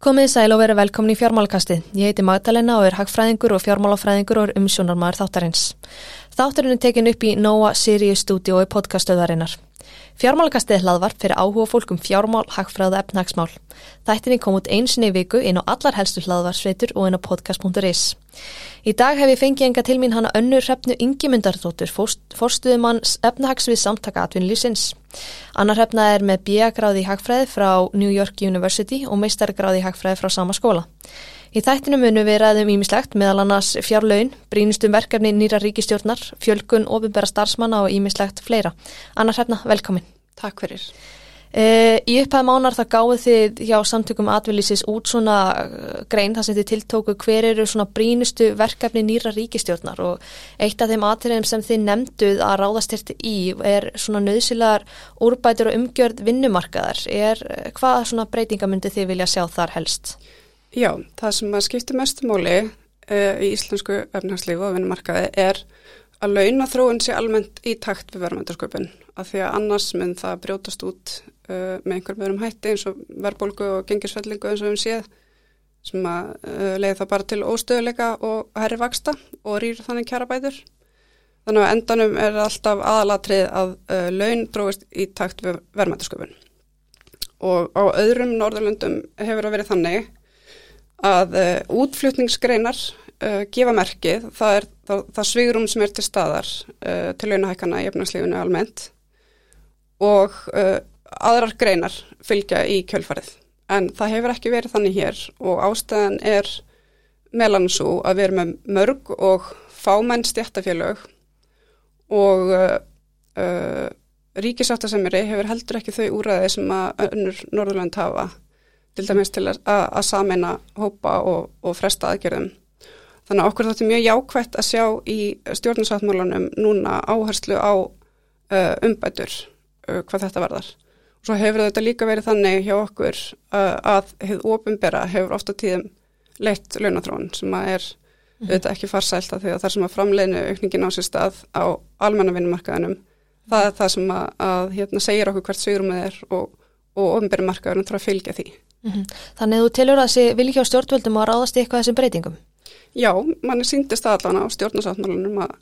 Komið sæl og verið velkomin í fjármálkastið. Ég heiti Magdalena og er hagfræðingur og fjármálafræðingur og umsjónarmar þáttarins. Þáttarinn er tekin upp í Nóa Sirius stúdiói podcastöðarinnar. Fjármálkastið er hlaðvart fyrir áhuga fólk um fjármál, hagfræðu og efnahagsmál. Þættinni kom út einsinni í viku inn á allar helstu hlaðvarsveitur og inn á podcast.is. Í dag hef ég fengið enga til mín hana önnur hrefnu Ingi Myndardóttur, forstuðumann efnahagsvið samtaka atvinnlýsins. Annar hrefna er með B.A.gráði í hagfræði frá New York University og meistargráði í hagfræði frá sama skóla. Í þættinu munu við ræðum ímislegt meðal annars fjárlaun, brínustum verkefni nýra ríkistjórnar, fjölkun, ofinbæra starfsmanna og ímislegt fleira. Anna Hrefna, velkomin. Takk fyrir. E, í upphæð mánar það gáðu þið hjá samtökum atvinnlýsis út svona eh, grein þar sem þið tiltóku hver eru svona brínustu verkefni nýra ríkistjórnar og eitt af þeim atriðum sem þið nefnduð að ráðastyrti í er svona nöðsilegar úrbætur og umgjörð vinnumarkaðar. Er, hvað svona breytingamöndi þið vilja sjá þar helst? Já, það sem að skipta mestumáli uh, eh, í íslensku efnarslífu og vinnumarkaði er að launa þróun sé almennt í takt við verðmæntarsköpun af því að annars mun það brjótast út uh, með einhverjum öðrum hætti eins og verðbólgu og gengisfellingu eins og við séð sem að uh, leiði það bara til óstöðuleika og herri vaksta og rýr þannig kjara bætur. Þannig að endanum er alltaf aðalatrið að laun dróist í takt við verðmæntarsköpun og á öðrum norðurlöndum hefur það verið þannig að uh, útflutningsgreinar uh, gefa merkið, það er það, það svigurum sem er til staðar uh, til launahækana í efnarslífunu almennt. Og aðrar greinar fylgja í kjölfarið. En það hefur ekki verið þannig hér og ástæðan er meðlan svo að við erum með mörg og fámenn stjættafélög og ríkisáttasemiri hefur heldur ekki þau úræði sem að önnur Norðurland hafa til dæmis til að, að samena hópa og, og fresta aðgerðum. Þannig að okkur þetta er mjög jákvægt að sjá í stjórnarsáttmálanum núna áherslu á uh, umbætur uh, hvað þetta verðar. Og svo hefur þetta líka verið þannig hjá okkur uh, að hefur ofinbera hefur ofta tíðum leitt launathróun sem að er mm -hmm. auðvitað ekki farsælt að því að þar sem að framleginu aukningin á sér stað á almenna vinnumarkaðinum það er það sem að, að hérna, segir okkur hvert sögurum er og, og ofinberimarkaðinum þarf að fylgja því. Mm -hmm. Þannig að þú tilur að þessi vilja hjá stjórnvöldum að ráðast í eitthvað þessum breytingum? Já, mann er síndist aðlana á stjórnarsáttmálunum að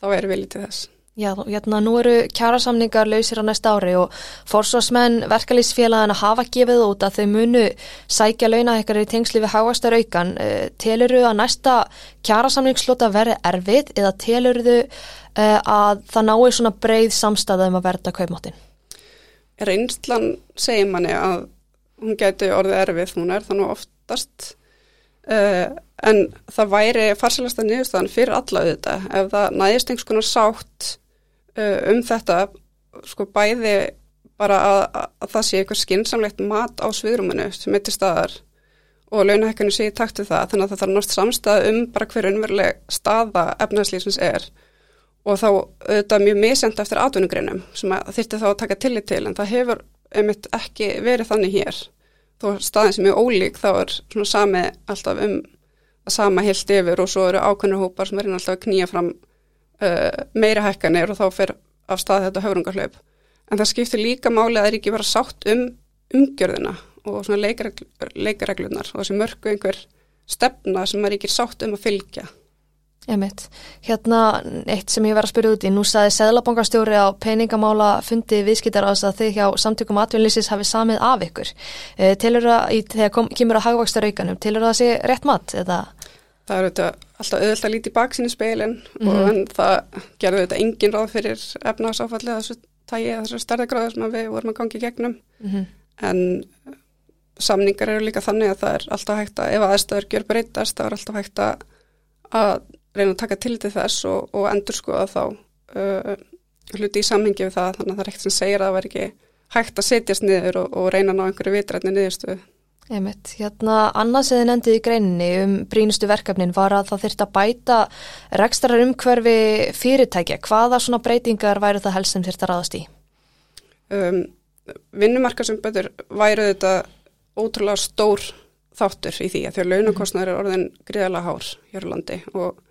þá er viljið til þess. Já, hérna nú eru kjærasamningar lausir á næsta ári og forsvarsmenn verkalýsfélagana hafa gefið út að þau munu sækja launa eitthvað í tengsli við háastar aukan. Eh, teluru að næsta kjærasamningslota verði erfið eða teluru eh, að það nái svona breið samstæða um að verða kaupmáttin? Reynslan segir manni að hún gæti orðið erfið, hún er þannig oftast. Uh, en það væri farsilasta niðurstaðan fyrir alla þetta ef það næðist einhvers konar sátt uh, um þetta sko bæði bara að, að það sé eitthvað skinsamlegt mat á sviðruminu sem er til staðar og launahekkunni sé í takt við það þannig að það þarf náttúrulega samstað um bara hver unveruleg staða efnæðslýsins er. Og þá auðvitað mjög misend eftir atvinnugreinum sem þurfti þá að taka tillit til en það hefur einmitt ekki verið þannig hér. Þó staðin sem er ólík þá er svona sami alltaf um að sama heilt yfir og svo eru ákveðnur hópar sem er alltaf að knýja fram uh, meira hækkanir og þá fer af stað þetta höfrungarhlaup en það skiptir líka máli að það er ekki verið sátt um umgjörðina og svona leikareglunar og þessi mörgu einhver stefna sem er ekki sátt um að fylgja Emitt. Hérna eitt sem ég verið að spyrja út í, nú saði Seðlabankastjóri á peningamála fundi viðskiptar að þið hjá samtökum atvinnlýsis hafi samið af ykkur. E, Tilur það, þegar kom, kemur að hagvakstar aukanum, tilur það að sé rétt mat? Eða? Það er auðvitað alltaf auðvitað lítið baksinni speilin mm -hmm. og en það gerði auðvitað engin ráð fyrir efnagsáfallið þessu tægi, þessu stærðagráðu sem við vorum að gangi gegnum. Mm -hmm. En samningar eru líka þannig að það er alltaf hægt að ef aðstöður gjör breytast, það er alltaf hægt að reyna að taka til til þess og, og endur skoða þá uh, hluti í samhengi við það þannig að það er ekkert sem segir að það var ekki hægt að setjast niður og, og reyna að ná einhverju vitrætni niðurstöðu. Einmitt, hérna annars eða nefndið í greininni um brínustu verkefnin var að það þurft að bæta rekstarar umhverfi fyrirtækja. Hvaða svona breytingar væri það helst sem þurft að ráðast í? Um, Vinnumarkasumböður væru þetta ótrúlega stór þáttur í því að því að launakostnæður er orðin gríðala hár hér á landi og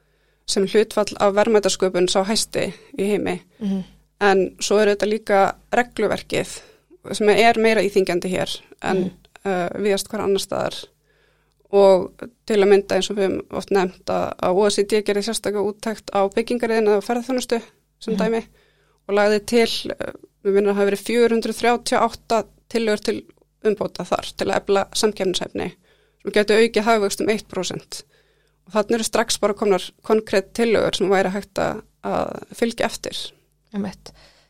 sem hlutfall af verðmætasköpun sá hæsti í heimi mm -hmm. en svo er þetta líka regluverkið sem er meira íþingjandi hér en mm -hmm. uh, viðast hver annar staðar og til að mynda eins og við hefum oft nefnt að, að OECD gerir sérstaklega úttækt á byggingariðin eða ferðarþjónustu sem mm. dæmi og lagði til, við minnum að það hafi verið 438 tilur til umbóta þar til að efla samkjæmnisæfni sem getur aukið hafugst um 1% og þannig eru strax bara komnar konkrétt tilögur sem væri hægt að fylgja eftir.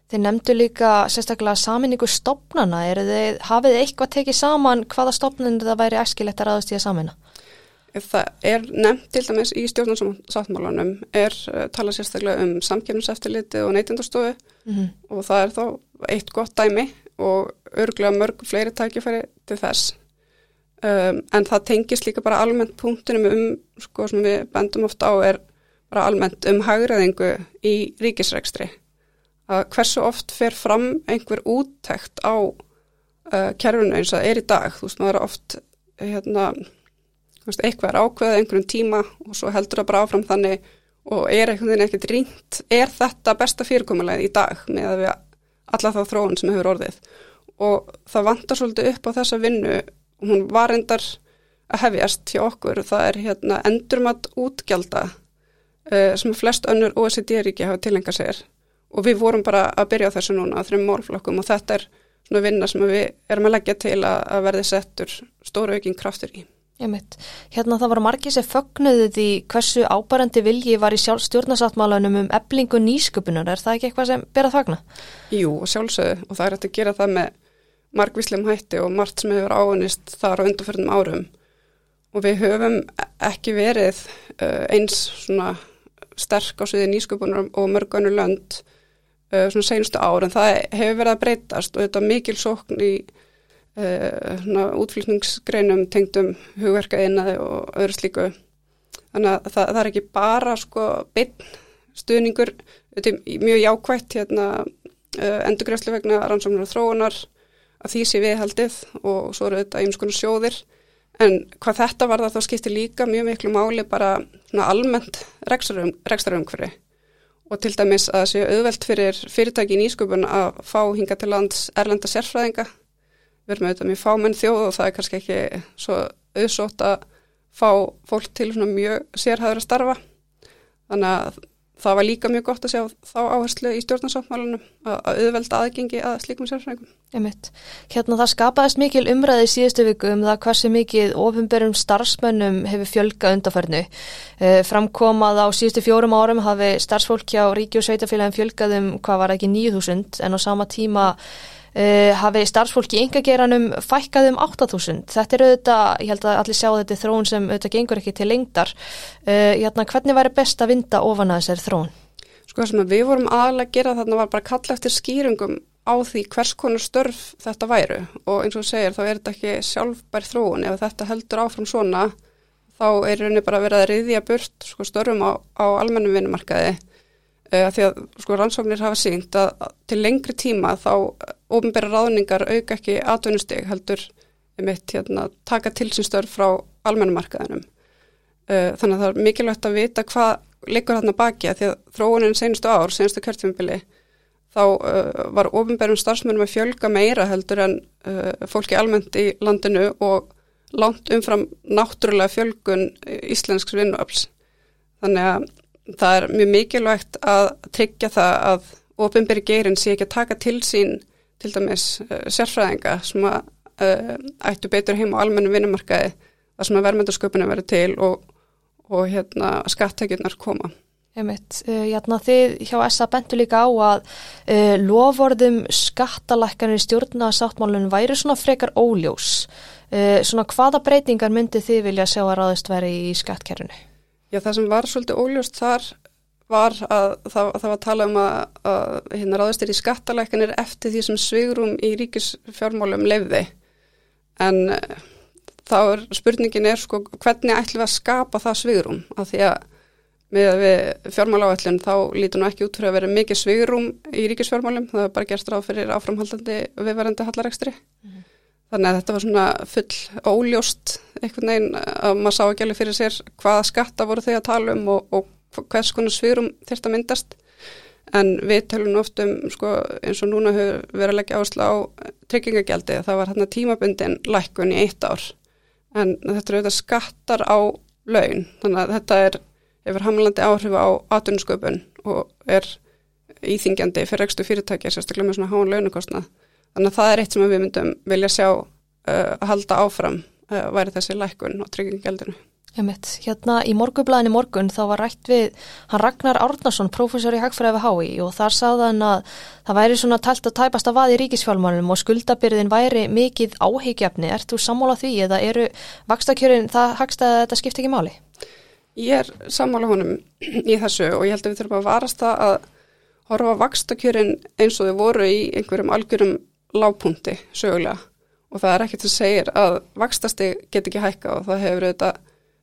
Þið nefndu líka sérstaklega saminningu stopnana, þið, hafið þið eitthvað tekið saman hvaða stopnun það væri æskilegt að ráðast í að samina? Það er nefnt til dæmis í stjórnarsáttmálanum er uh, talað sérstaklega um samkjöfniseftiliti og neytindarstofu mm -hmm. og það er þá eitt gott dæmi og örgulega mörg fleiri tækifæri til þess um, en það tengis líka bara almennt punktunum um, sko sem við bendum ofta á er bara almennt um hagraðingu í ríkisregstri að hversu oft fer fram einhver úttækt á uh, kerfinu eins og það er í dag, þú veist maður er oft hérna eitthvað er ákveðið einhverjum tíma og svo heldur það bara áfram þannig og er einhvern veginn ekkert rínt, er þetta besta fyrirkomulegð í dag með að við alla þá þróun sem hefur orðið? Og það vantar svolítið upp á þessa vinnu hún var endar að hefjast hjá okkur, það er hérna endurmat útgjalda uh, sem flest önnur OECD-ríki hafa tilenga sér. Og við vorum bara að byrja á þessu núna að þrjum málflokkum og þetta er svona vinna sem við erum að leggja til að, að verði settur stóru aukinn kraftur í. Hérna það var margir sem fögnuði því hversu ábærandi vilji var í stjórnarsáttmálanum um eblingu nýsköpunar, er það ekki eitthvað sem ber að fagna? Jú, sjálfsögðu. Og það er að gera það með margvísleim hætti og margt sem hefur áunist þar á undarförnum árum. Og við höfum ekki verið uh, eins svona sterk á sviði nýsköpunar og mörganu lönd uh, svona senustu ár en það hefur verið að breytast og þetta mikil sókn í uh, útflýtningsgreinum tengdum hugverkaðinaði og öðru slíku. Þannig að það, það er ekki bara sko beinn stuðningur þetta er mjög jákvægt hérna, endurgræslu vegna rannsóknar og þróunar að því sé viðhaldið og svo eru þetta einhvers konar sjóðir. En hvað þetta var það þá skiptir líka mjög miklu máli bara almennt rekstarumhverfi og til dæmis að það sé auðvelt fyrir fyrirtæki í nýsköpun að fá hinga til lands erlenda sérfræðinga. Við erum auðvitað mjög fámenn þjóð og það er kannski ekki svo auðsótt að fá fólk til mjög sérhæður að starfa. Þannig að það var líka mjög gott að sjá þá áherslu í stjórnarsáttmálunum að auðvelda aðgengi að slíkum sérfræðingum. Hérna það skapaðist mikil umræði í síðustu viku um það hversu mikið ofinberum starfsmönnum hefur fjölga undarförnu. Eh, framkomað á síðustu fjórum árum hafi starfsfólk hjá Ríki og Sveitafélagin fjölgað um hvað var ekki 9000 en á sama tíma hafi starfsfólki yngageranum fækkað um 8000. Þetta er auðvitað, ég held að allir sjá þetta þrón sem auðvitað gengur ekki til lengdar. Uh, hérna, hvernig væri best að vinda ofan að þessari þrón? Sko sem við vorum aðalega að gera þarna var bara kalla eftir skýringum á því hvers konar störf þetta væru og eins og þú segir þá er þetta ekki sjálfbær þróun. Ef þetta heldur áfram svona þá er rauninni bara verið að riðja burt sko, störfum á, á almennum vinnumarkaði Uh, því að sko rannsóknir hafa sínt að, að til lengri tíma þá ofinbæra ráðningar auka ekki atvinnusteg heldur um eitt hérna, taka tilsynstörf frá almennumarkaðinum. Uh, þannig að það er mikilvægt að vita hvað liggur þarna baki að því að þróunin senustu ár, senustu kjörtfjömbili þá uh, var ofinbærum starfsmennum að fjölga meira heldur en fólki almennt í landinu og langt umfram náttúrulega fjölgun íslensks vinnuöfls. Þannig að það er mjög mikilvægt að tryggja það að ofinberi geirin sé ekki að taka til sín til dæmis uh, sérfræðinga sem að uh, ættu betur heim á almennu vinnumarkaði þar sem að verðmyndarsköpunum verður til og, og hérna, skatthækjurnar koma. Einmitt, uh, hérna, þið hjá SA bentu líka á að uh, lovorðum skattalækkanir í stjórna sáttmálunum væri svona frekar óljós. Svona hvaða breytingar myndi þið vilja sjá að ráðist veri í skattkerfinu? Já, það sem var svolítið óljóst þar var að það, það var að tala um að, að hérna ráðistir í skattalækanir eftir því sem svigrum í ríkisfjármálum lefði en uh, þá er spurningin er sko hvernig ætlum við að skapa það svigrum af því að með fjármáláallin þá lítur nú ekki út fyrir að vera mikið svigrum í ríkisfjármálum. Það er bara gerst ráð fyrir áframhaldandi viðvarandi hallarekstri. Mm -hmm. Þannig að þetta var svona full óljóst einhvern veginn að maður sá ekki alveg fyrir sér hvaða skatta voru þau að tala um og, og hvers konar svirum þurft að myndast. En við talum oft um, sko, eins og núna hefur verið að leggja áherslu á tryggingagjaldi. Það var hérna tímabundin lækkun í eitt ár. en þetta eru auðvitað skattar á laun, þannig að þetta er hefur hamlandi áhrif á atvinnusköpun og er íþingjandi fyrir ekstu fyrirtækja, sérstaklega með svona hán launukostnað. Þannig að það er eitt sem við myndum vilja sjá uh, að halda áfram uh, væri þessi lækkun og tryggingjaldinu. Hérna í morgublaðinni morgun þá var rætt við hann Ragnar Árnarsson, prófessor í Hagfræði við HÍ og þar sagði hann að það væri svona tælt að tæpast að vaði í ríkisfjálmálunum og skuldabyrðin væri mikið áhyggjafni. Ert þú sammála því eða eru vakstakjörin það hagst að þetta skipta ekki máli? Ég er sammála honum í þessu og ég held að við þurfum að varast það að horfa vakstakjörin eins og þau voru í einhverjum algjörum lágpunti sögulega og það er ekkert sem segir að vakstasti get ekki hækka og það hefur auðvitað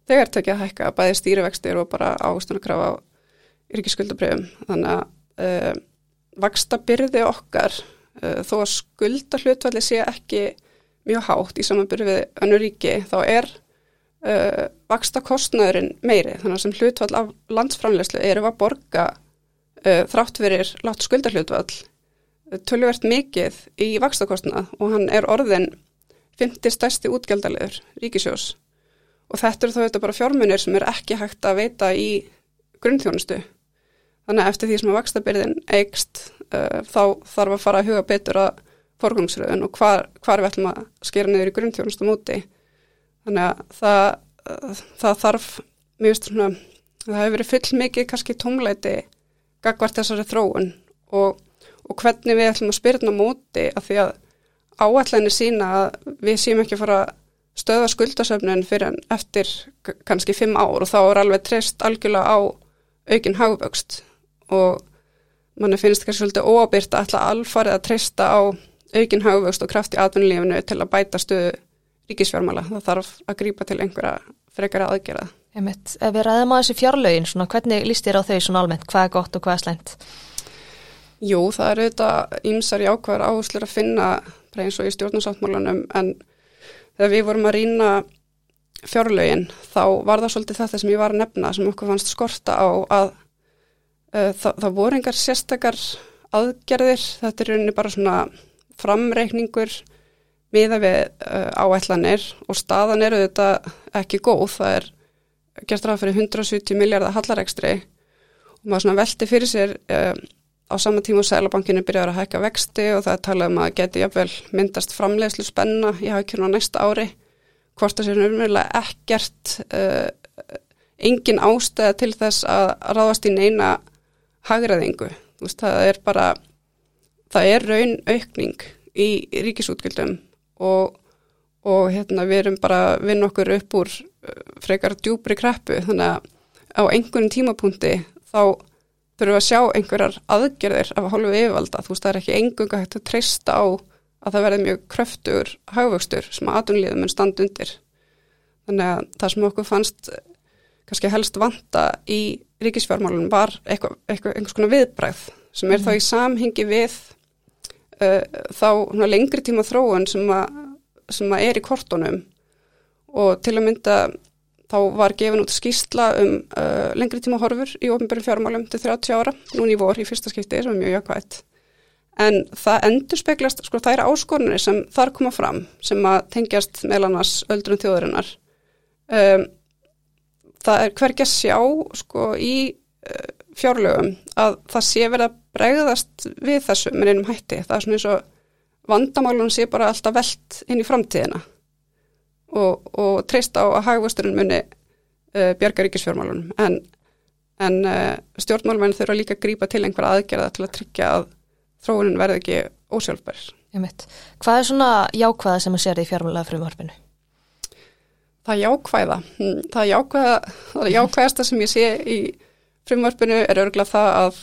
þegar tekja að hækka bæði stýrivextir og bara águstunarkrafa á yrkiskuldabröfum. Þannig að uh, vaksta byrði okkar uh, þó að skulda hlutvalli sé ekki mjög hátt í samanbyrði við önnur ríki þá er uh, vaksta kostnæðurinn meiri þannig að sem hlutvall af landsframlegslu eru að borga þrátt verir látt skulda hlutvall tölvert mikið í vaksta kostnað og hann er orðin 50 stærsti útgjaldaliður ríkisjós og þetta eru þá þetta bara fjármunir sem er ekki hægt að veita í grunnþjónustu. Þannig að eftir því sem að vakstabyrðin eigst uh, þá þarf að fara að huga betur að forgangsröðun og hvar, hvar við ætlum að skera niður í grunnþjónustu móti. Þannig að það, uh, það þarf, mjög svona, það hefur verið full mikið kannski tómleiti gagvart þessari þróun og, og hvernig við ætlum að spyrna móti af því að áallinni sína að við séum ekki að fara að stöða skuldasöfnun fyrir eftir kannski fimm ár og þá er alveg treyst algjörlega á aukin hagvöxt og manni finnst kannski svolítið óabyrt að alltaf alfarið að treysta á aukin hagvöxt og kraft í atvinnulífinu til að bæta stöðu ríkisfjármála. Það þarf að grýpa til einhverja frekara aðgerða. Ef við ræðum að þessi fjárlögin, svona, hvernig líst þér á þau svona almennt? Hvað er gott og hvað er slæmt? Jú, það er auðvitað ímsar í ákvæðar áherslur að finna eins og í stjórnarsáttmálanum en þegar við vorum að rýna fjárlögin þá var það svolítið þetta sem ég var að nefna sem okkur fannst skorta á að uh, það, það voru engar sérstakar aðgerðir, þetta er rauninni bara svona framreikningur miða við uh, áætlanir og staðan eru þetta ekki góð, það er gert ráð fyrir 170 miljardar hallarekstri og maður svona velti fyrir sér uh, á sama tíma og Sælabankinu byrjar að hækka vexti og það er talað um að geti jafnvel myndast framleiðslu spenna í hækjuna á næsta ári hvort það sé umverulega ekkert uh, engin ástæða til þess að ráðast í neina hagraðingu, veist það er bara það er raun aukning í ríkisútgjöldum og, og hérna við erum bara vinn okkur upp úr uh, frekar djúbri kreppu. Þannig að á einhvern tímapunkti þá þurfum að sjá einhverjar aðgerðir af hálfu yfirvalda, þú veist það er ekki engunga hægt að treysta á að það verði mjög kröftur haugvöxtur sem að atunliðum en stand undir. Þannig að það sem okkur fannst kannski helst vanta í ríkisfjármálunum var eitthvað, eitthvað, einhvers konar viðbræð sem er þá í samhengi við uh, þá lengri tíma þróun sem að, sem að er í kortunum. Og til að mynda þá var gefin út skýrsla um uh, lengri tíma horfur í ofnbjörnum fjármálum til 30 ára, núni í vor í fyrsta skipti sem er mjög jakvægt. En það endur speglast, sko það er áskorunni sem þar koma fram sem að tengjast meðlan annars öldrun þjóðurinnar. Um, það er hvergi að sjá sko í uh, fjárlögum að það sé verið að bregðast við þessu með einum hætti. Það er svona eins og vandamálun sé bara alltaf veld inn í framtíðina og, og treyst á að hagvasturinn muni uh, bjarga ríkisfjármálunum en, en uh, stjórnmálmenn þurfa líka að grípa til einhverja aðgerða til að tryggja að þróunin verði ekki ósjálfbær. Hvað er svona jákvæða sem að sér í fjármálaða frumvarpinu? Það jákvæða, hm, það jákvæða, það jákvæðasta sem ég sé í frumvarpinu er örgulega það að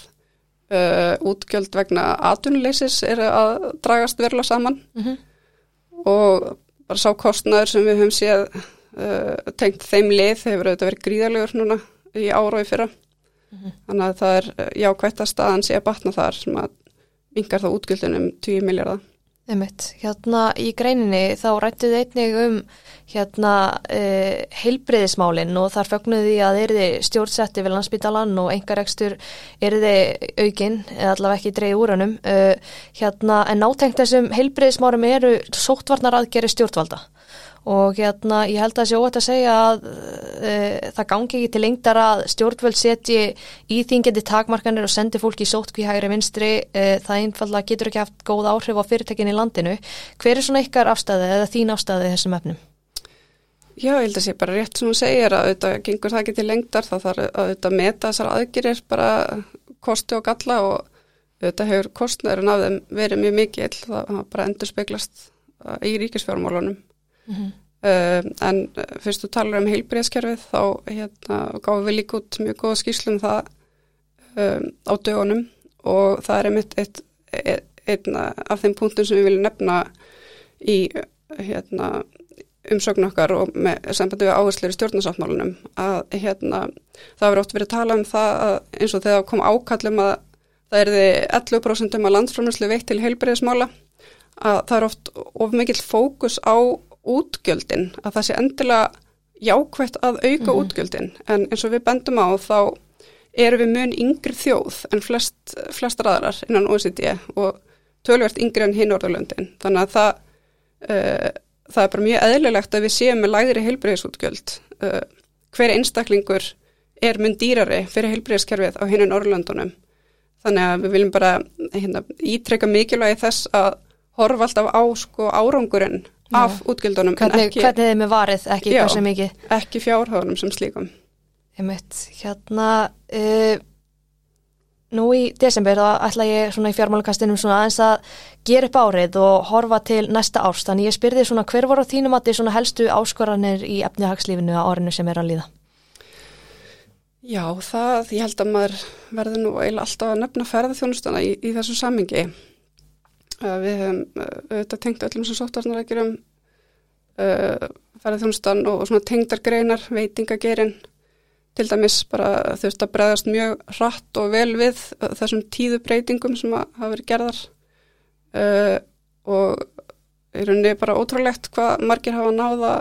uh, útgjöld vegna atunleysis er að dragast verulega saman mm -hmm. og bara sá kostnæður sem við höfum séð uh, tengt þeim lið hefur auðvitað verið gríðalegur núna í ára og í fyrra mm -hmm. þannig að það er uh, jákvægt að staðan sé að batna þar sem að yngar þá útgjöldunum 10 miljardar Einmitt. Hérna í greininni þá rættið einnig um hérna uh, heilbreyðismálinn og þar fögnuði að er þið stjórnsetti við landsbytalan og engarekstur er þið aukinn eða allavega ekki dreið úr hannum uh, hérna en nátengt þessum heilbreyðismálum eru sóttvarnar aðgeri stjórnvalda og hérna ég held að það sé óvægt að segja að uh, það gangi ekki til lengdar að stjórnvöld setji íþingjandi takmarkanir og sendi fólki í sótkví hægri vinstri, uh, það einfallega getur ekki haft góð áhrif á fyrirtekin í landinu. Hver er svona ykkar afstæði eða þín afstæði þessum efnum? Já, ég held að sé bara rétt sem hún segir að auðvitað gengur það ekki til lengdar, það þarf að auðvitað meta þessar aðgjurir bara kosti og galla og auðvitað hefur kostnæðurinn af þeim verið mjög mikið, það bara endur speiklast í ríkisfjármálunum mm -hmm. uh, en fyrst þú talar um heilbreyðskerfið þá hérna, gáðum við líka út mjög góða skýrslum það um, á dögunum og það er einmitt eitt, eitt, einn af þeim punktum sem við viljum nefna í hérna, umsögnu okkar og með sambandi við áherslu í stjórnarsáttmálunum að hérna, það verður oft verið að tala um það eins og þegar kom ákallum að það erði 11% um að landsframlöslu veitt til heilbreyðismála að það er oft of mikill fókus á útgjöldin, að það sé endilega jákvægt að auka mm -hmm. útgjöldin en eins og við bendum á þá erum við mun yngri þjóð en flest, flestar aðrar innan OECD og tölvert yngri en hinn orðalöndin þannig að það uh, það er bara mjög eðlilegt að við séum með læðri heilbreyðisútgjöld uh, hver einstaklingur er mun dýrari fyrir heilbreyðiskerfið á hinnun orðalöndunum þannig að við viljum bara hérna, ítrekka mikilvægi þess að horfa alltaf á sko árangurinn. Af útgjöldunum hvernig, ekki, hvernig þeim er varið, ekki já, hversu mikið? ekki fjárhóðunum sem slíkum. Einmitt, hérna uh, nú í desember þá ætla ég svona í fjármálukastinum svona aðeins að gera upp árið og horfa til næsta árs, þannig ég spyrði svona hver voru á þínum að þið svona helstu áskoranir í efnihagslífinu á árinu sem er að líða? Já, það, ég held að maður verður nú eiginlega alltaf að nefna ferðarþjónustana í, í þessu samingi Við hefum auðvitað tengt öllum sem sóttarnarækjurum uh, ferðarþjónustan og, og svona tengdargreinar, veitingagerin til dæmis bara þurft að bregðast mjög hratt og vel við þessum tíðu breytingum sem hafa verið gerðar. Uh, og í rauninni bara ótrúlegt hvað margir hafa náða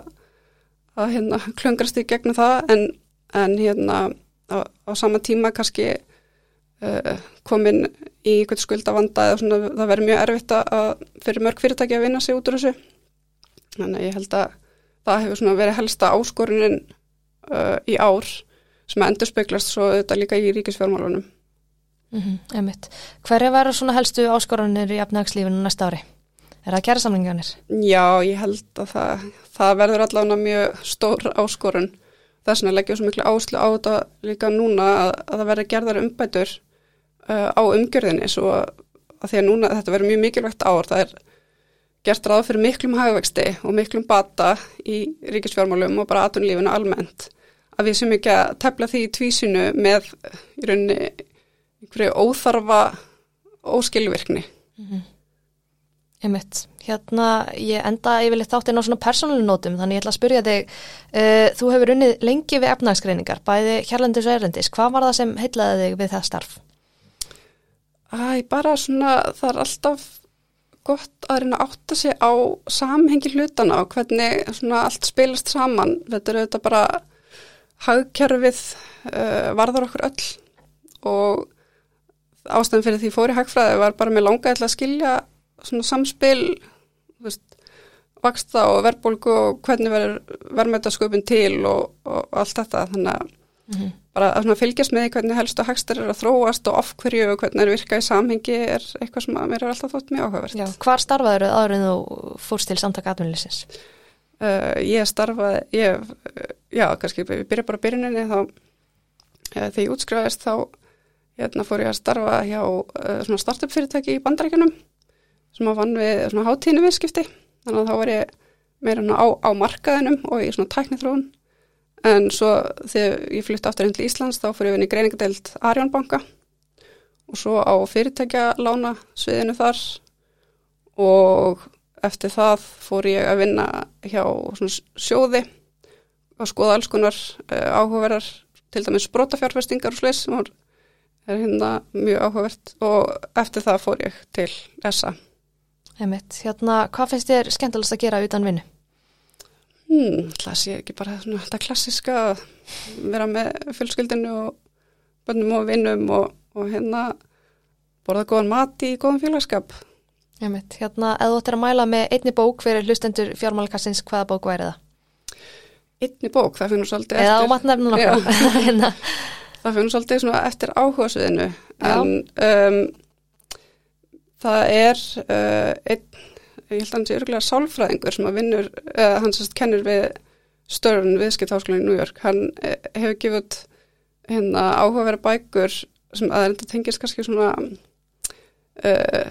að hérna klöngrast í gegnum það en, en hérna á, á sama tíma kannski uh, komin í eitthvað skuldavanda eða svona það verður mjög erfitt að fyrir mörg fyrirtæki að vinna sig út úr þessu. Þannig að ég held að það hefur svona verið helsta áskorunin uh, í ár sem að endur speiklast svo þetta líka í ríkisfjármálunum. Mm -hmm, Hver er verið svona helstu áskorunir í efnagslífinu næsta ári? Er það kæra samlinganir? Já, ég held að það, það verður allavega mjög stór áskorun. Þess vegna leggjum við svo miklu áslu á þetta líka núna að, að það verður gerðar umbætur uh, á umgjörðinni svo að því að núna þetta verður mjög mikilvægt ár það er gert ráð fyrir miklum hagvexti og miklum bata í ríkisfjármálum og bara atunlífinu almennt að við sem ekki að tefla því í tvísinu með í rauninni einhverju óþarfa óskilvirkni mm -hmm. Einmitt, hérna ég enda yfirleitt þáttinn á svona persónuleg nótum þannig ég ætla að spyrja þig uh, þú hefur unnið lengi við efnagsgreiningar bæði hérlandis og erlendis, hvað var það sem heitlaði þig við það starf? Æ, bara svona, það er alltaf gott að reyna að átta sig á samhengi hlutana og hvernig svona allt spilast saman. Þetta er auðvitað bara hagkerfið uh, varðar okkur öll og ástæðan fyrir því fóri hagfræði var bara með langa að skilja svona samspil, þú veist, vaksta og verðbólgu og hvernig verður verðmætasköpun til og, og allt þetta. Þannig að mm -hmm bara að fylgjast með hvernig helstu hagstar er að þróast og ofhverju og hvernig er virkað í samhengi er eitthvað sem mér er alltaf þótt mjög áhugavert. Já, hvar starfaður aður en þú fórst til samtaka atvinnulisins? Uh, ég starfaði, ég, já, kannski við byrja bara byrjuninni þá uh, þegar ég útskrifaðist þá hérna fór ég að starfa hjá uh, svona startup fyrirtæki í bandrækjunum sem að vann við svona hátíðinu viðskipti þannig að þá var ég meira á, á markaðinum og í svona tæknithróun en svo þegar ég flytti aftur inn til Íslands þá ég að vinna í greiningadeild Arjónbanka og svo á fyrirtækja lána sviðinu þar og eftir það fór ég að vinna hjá sjóði og skoða alls konar uh, áhugaverðar til dæmis sprótafjárfestingar og slis sem er hérna mjög áhugavert og eftir það fór ég til ESA Einmitt. Hérna, hvað finnst þér skemmtilegast að gera utan vinnu? Hmm, það sé ekki bara svona, þetta klassiska að vera með fjölskyldinu og bönnum og vinnum og, og hérna borða góðan mat í góðan félagskap. Ég mitt, hérna, ef þú ættir að mæla með einni bók fyrir hlustendur fjármálakassins, hvaða bók væri það? Einni bók, það finnur svolítið Eða á matnefnum nokkuð. Hérna, það finnur svolítið svona eftir áhugasviðinu. En um, það er uh, einn, ég held að hans er örgulega sálfræðingur sem að vinnur, uh, hann sérst kennir við störun viðskipt háskólan í New York, hann uh, hefur gefið hérna áhugaverða bækur sem að þetta tengist kannski svona uh,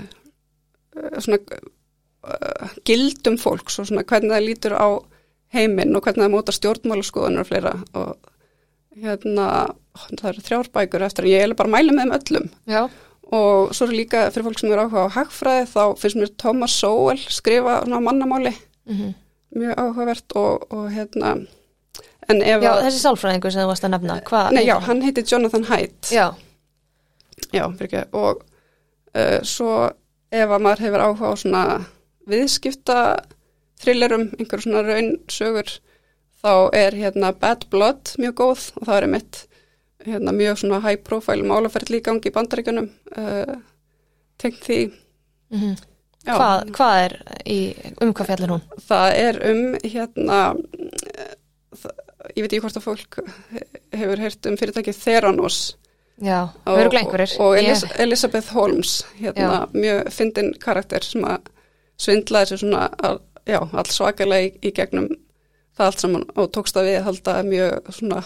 svona uh, gildum fólks og svona hvernig það lítur á heiminn og hvernig það móta stjórnmálaskoðunar og fleira og hérna, ó, það eru þrjár bækur eftir en ég er bara að mæla með þeim öllum. Já, og svo er líka fyrir fólk sem er áhuga á hagfræði þá finnst mér Thomas Sowell skrifa mannamáli. Mm mjög áhugavert og, og hérna já, þessi sálfræðingur sem þú varst að nefna, hvað? nei já, hann heiti Jonathan Haidt. Já, já, ekki, og uh, svo ef að maður hefur áhuga á svona viðskipta thrillerum, einhver svona raun sögur, þá er hérna Bad Blood mjög góð og það er mitt hérna, mjög svona high profile málaferð líkangi í bandaríkunum uh, tengt því. Mm já, hvað, hvað er í, um hvað fjallir hún? það er um hérna það, ég veit ekki hvort að fólk hefur heyrt um fyrirtækið Theranos. Já, og, og Elis Elisabeth Holmes hérna, mjög fyndin karakter sem að svindlaði sér svona að, já, alls svakalega í, í gegnum það allt saman og tókst að við halda mjög svona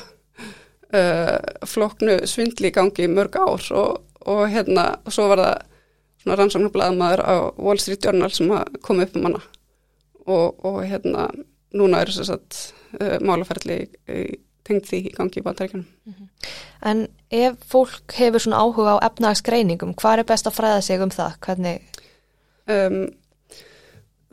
uh, flóknu svindli í gangi mörg ár og, og hérna svo var það svona rannsóknarblæðamaður á Wall Street Journal sem að koma upp um hana. Og, og hérna núna er þess að uh, málaferðli tengd því í gangi í bandaríkjunum. En ef fólk hefur svona áhuga á efnagsgreiningum, hvað er best að fræða sig um það? Hvernig, um,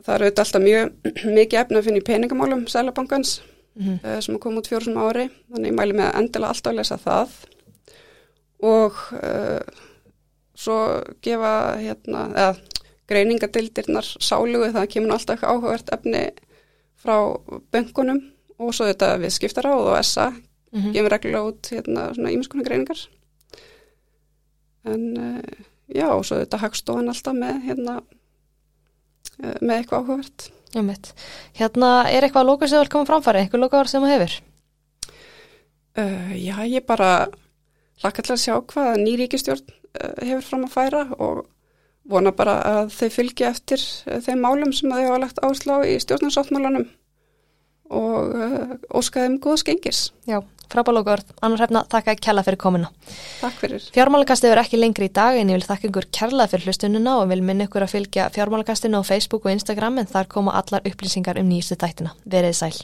það eru auðvitað alltaf mjög mikið efni að finna í peningamálum Sælabankans mm uh, sem að koma út fjóru sem ári. Þannig ég mæli með að endilega alltaf lesa það. Og uh, svo gefa hérna, eða greiningadildirnar sálugu það kemur alltaf áhugavert efni frá böngunum og svo þetta við skiptaráð og SA -hmm. gefum reglulega út hérna svona ímiskona greiningar. En uh, já og svo þetta hagstofan alltaf með hérna með eitthvað áhugavert Hérna, er eitthvað að lóka sem þú vil koma framfæri, eitthvað lókavar sem þú hefur? uh, Já, ég bara hlakka til að sjá hvað nýríkistjórn uh, hefur fram að færa og vona bara að þau fylgi eftir þeim málum sem þau hafa lagt áherslu á í stjórnarsáttmálanum og óskaðum góðs gengis. Já, frábálókaður, annar hefna, þakka kjalla fyrir komuna. Takk fyrir. Fjármálakastið er ekki lengri í dag en ég vil þakka ykkur kærlega fyrir hlustununa og vil minna ykkur að fylgja fjármálakastinu á Facebook og Instagram en þar koma allar upplýsingar um nýjustu þættina. Verið sæl.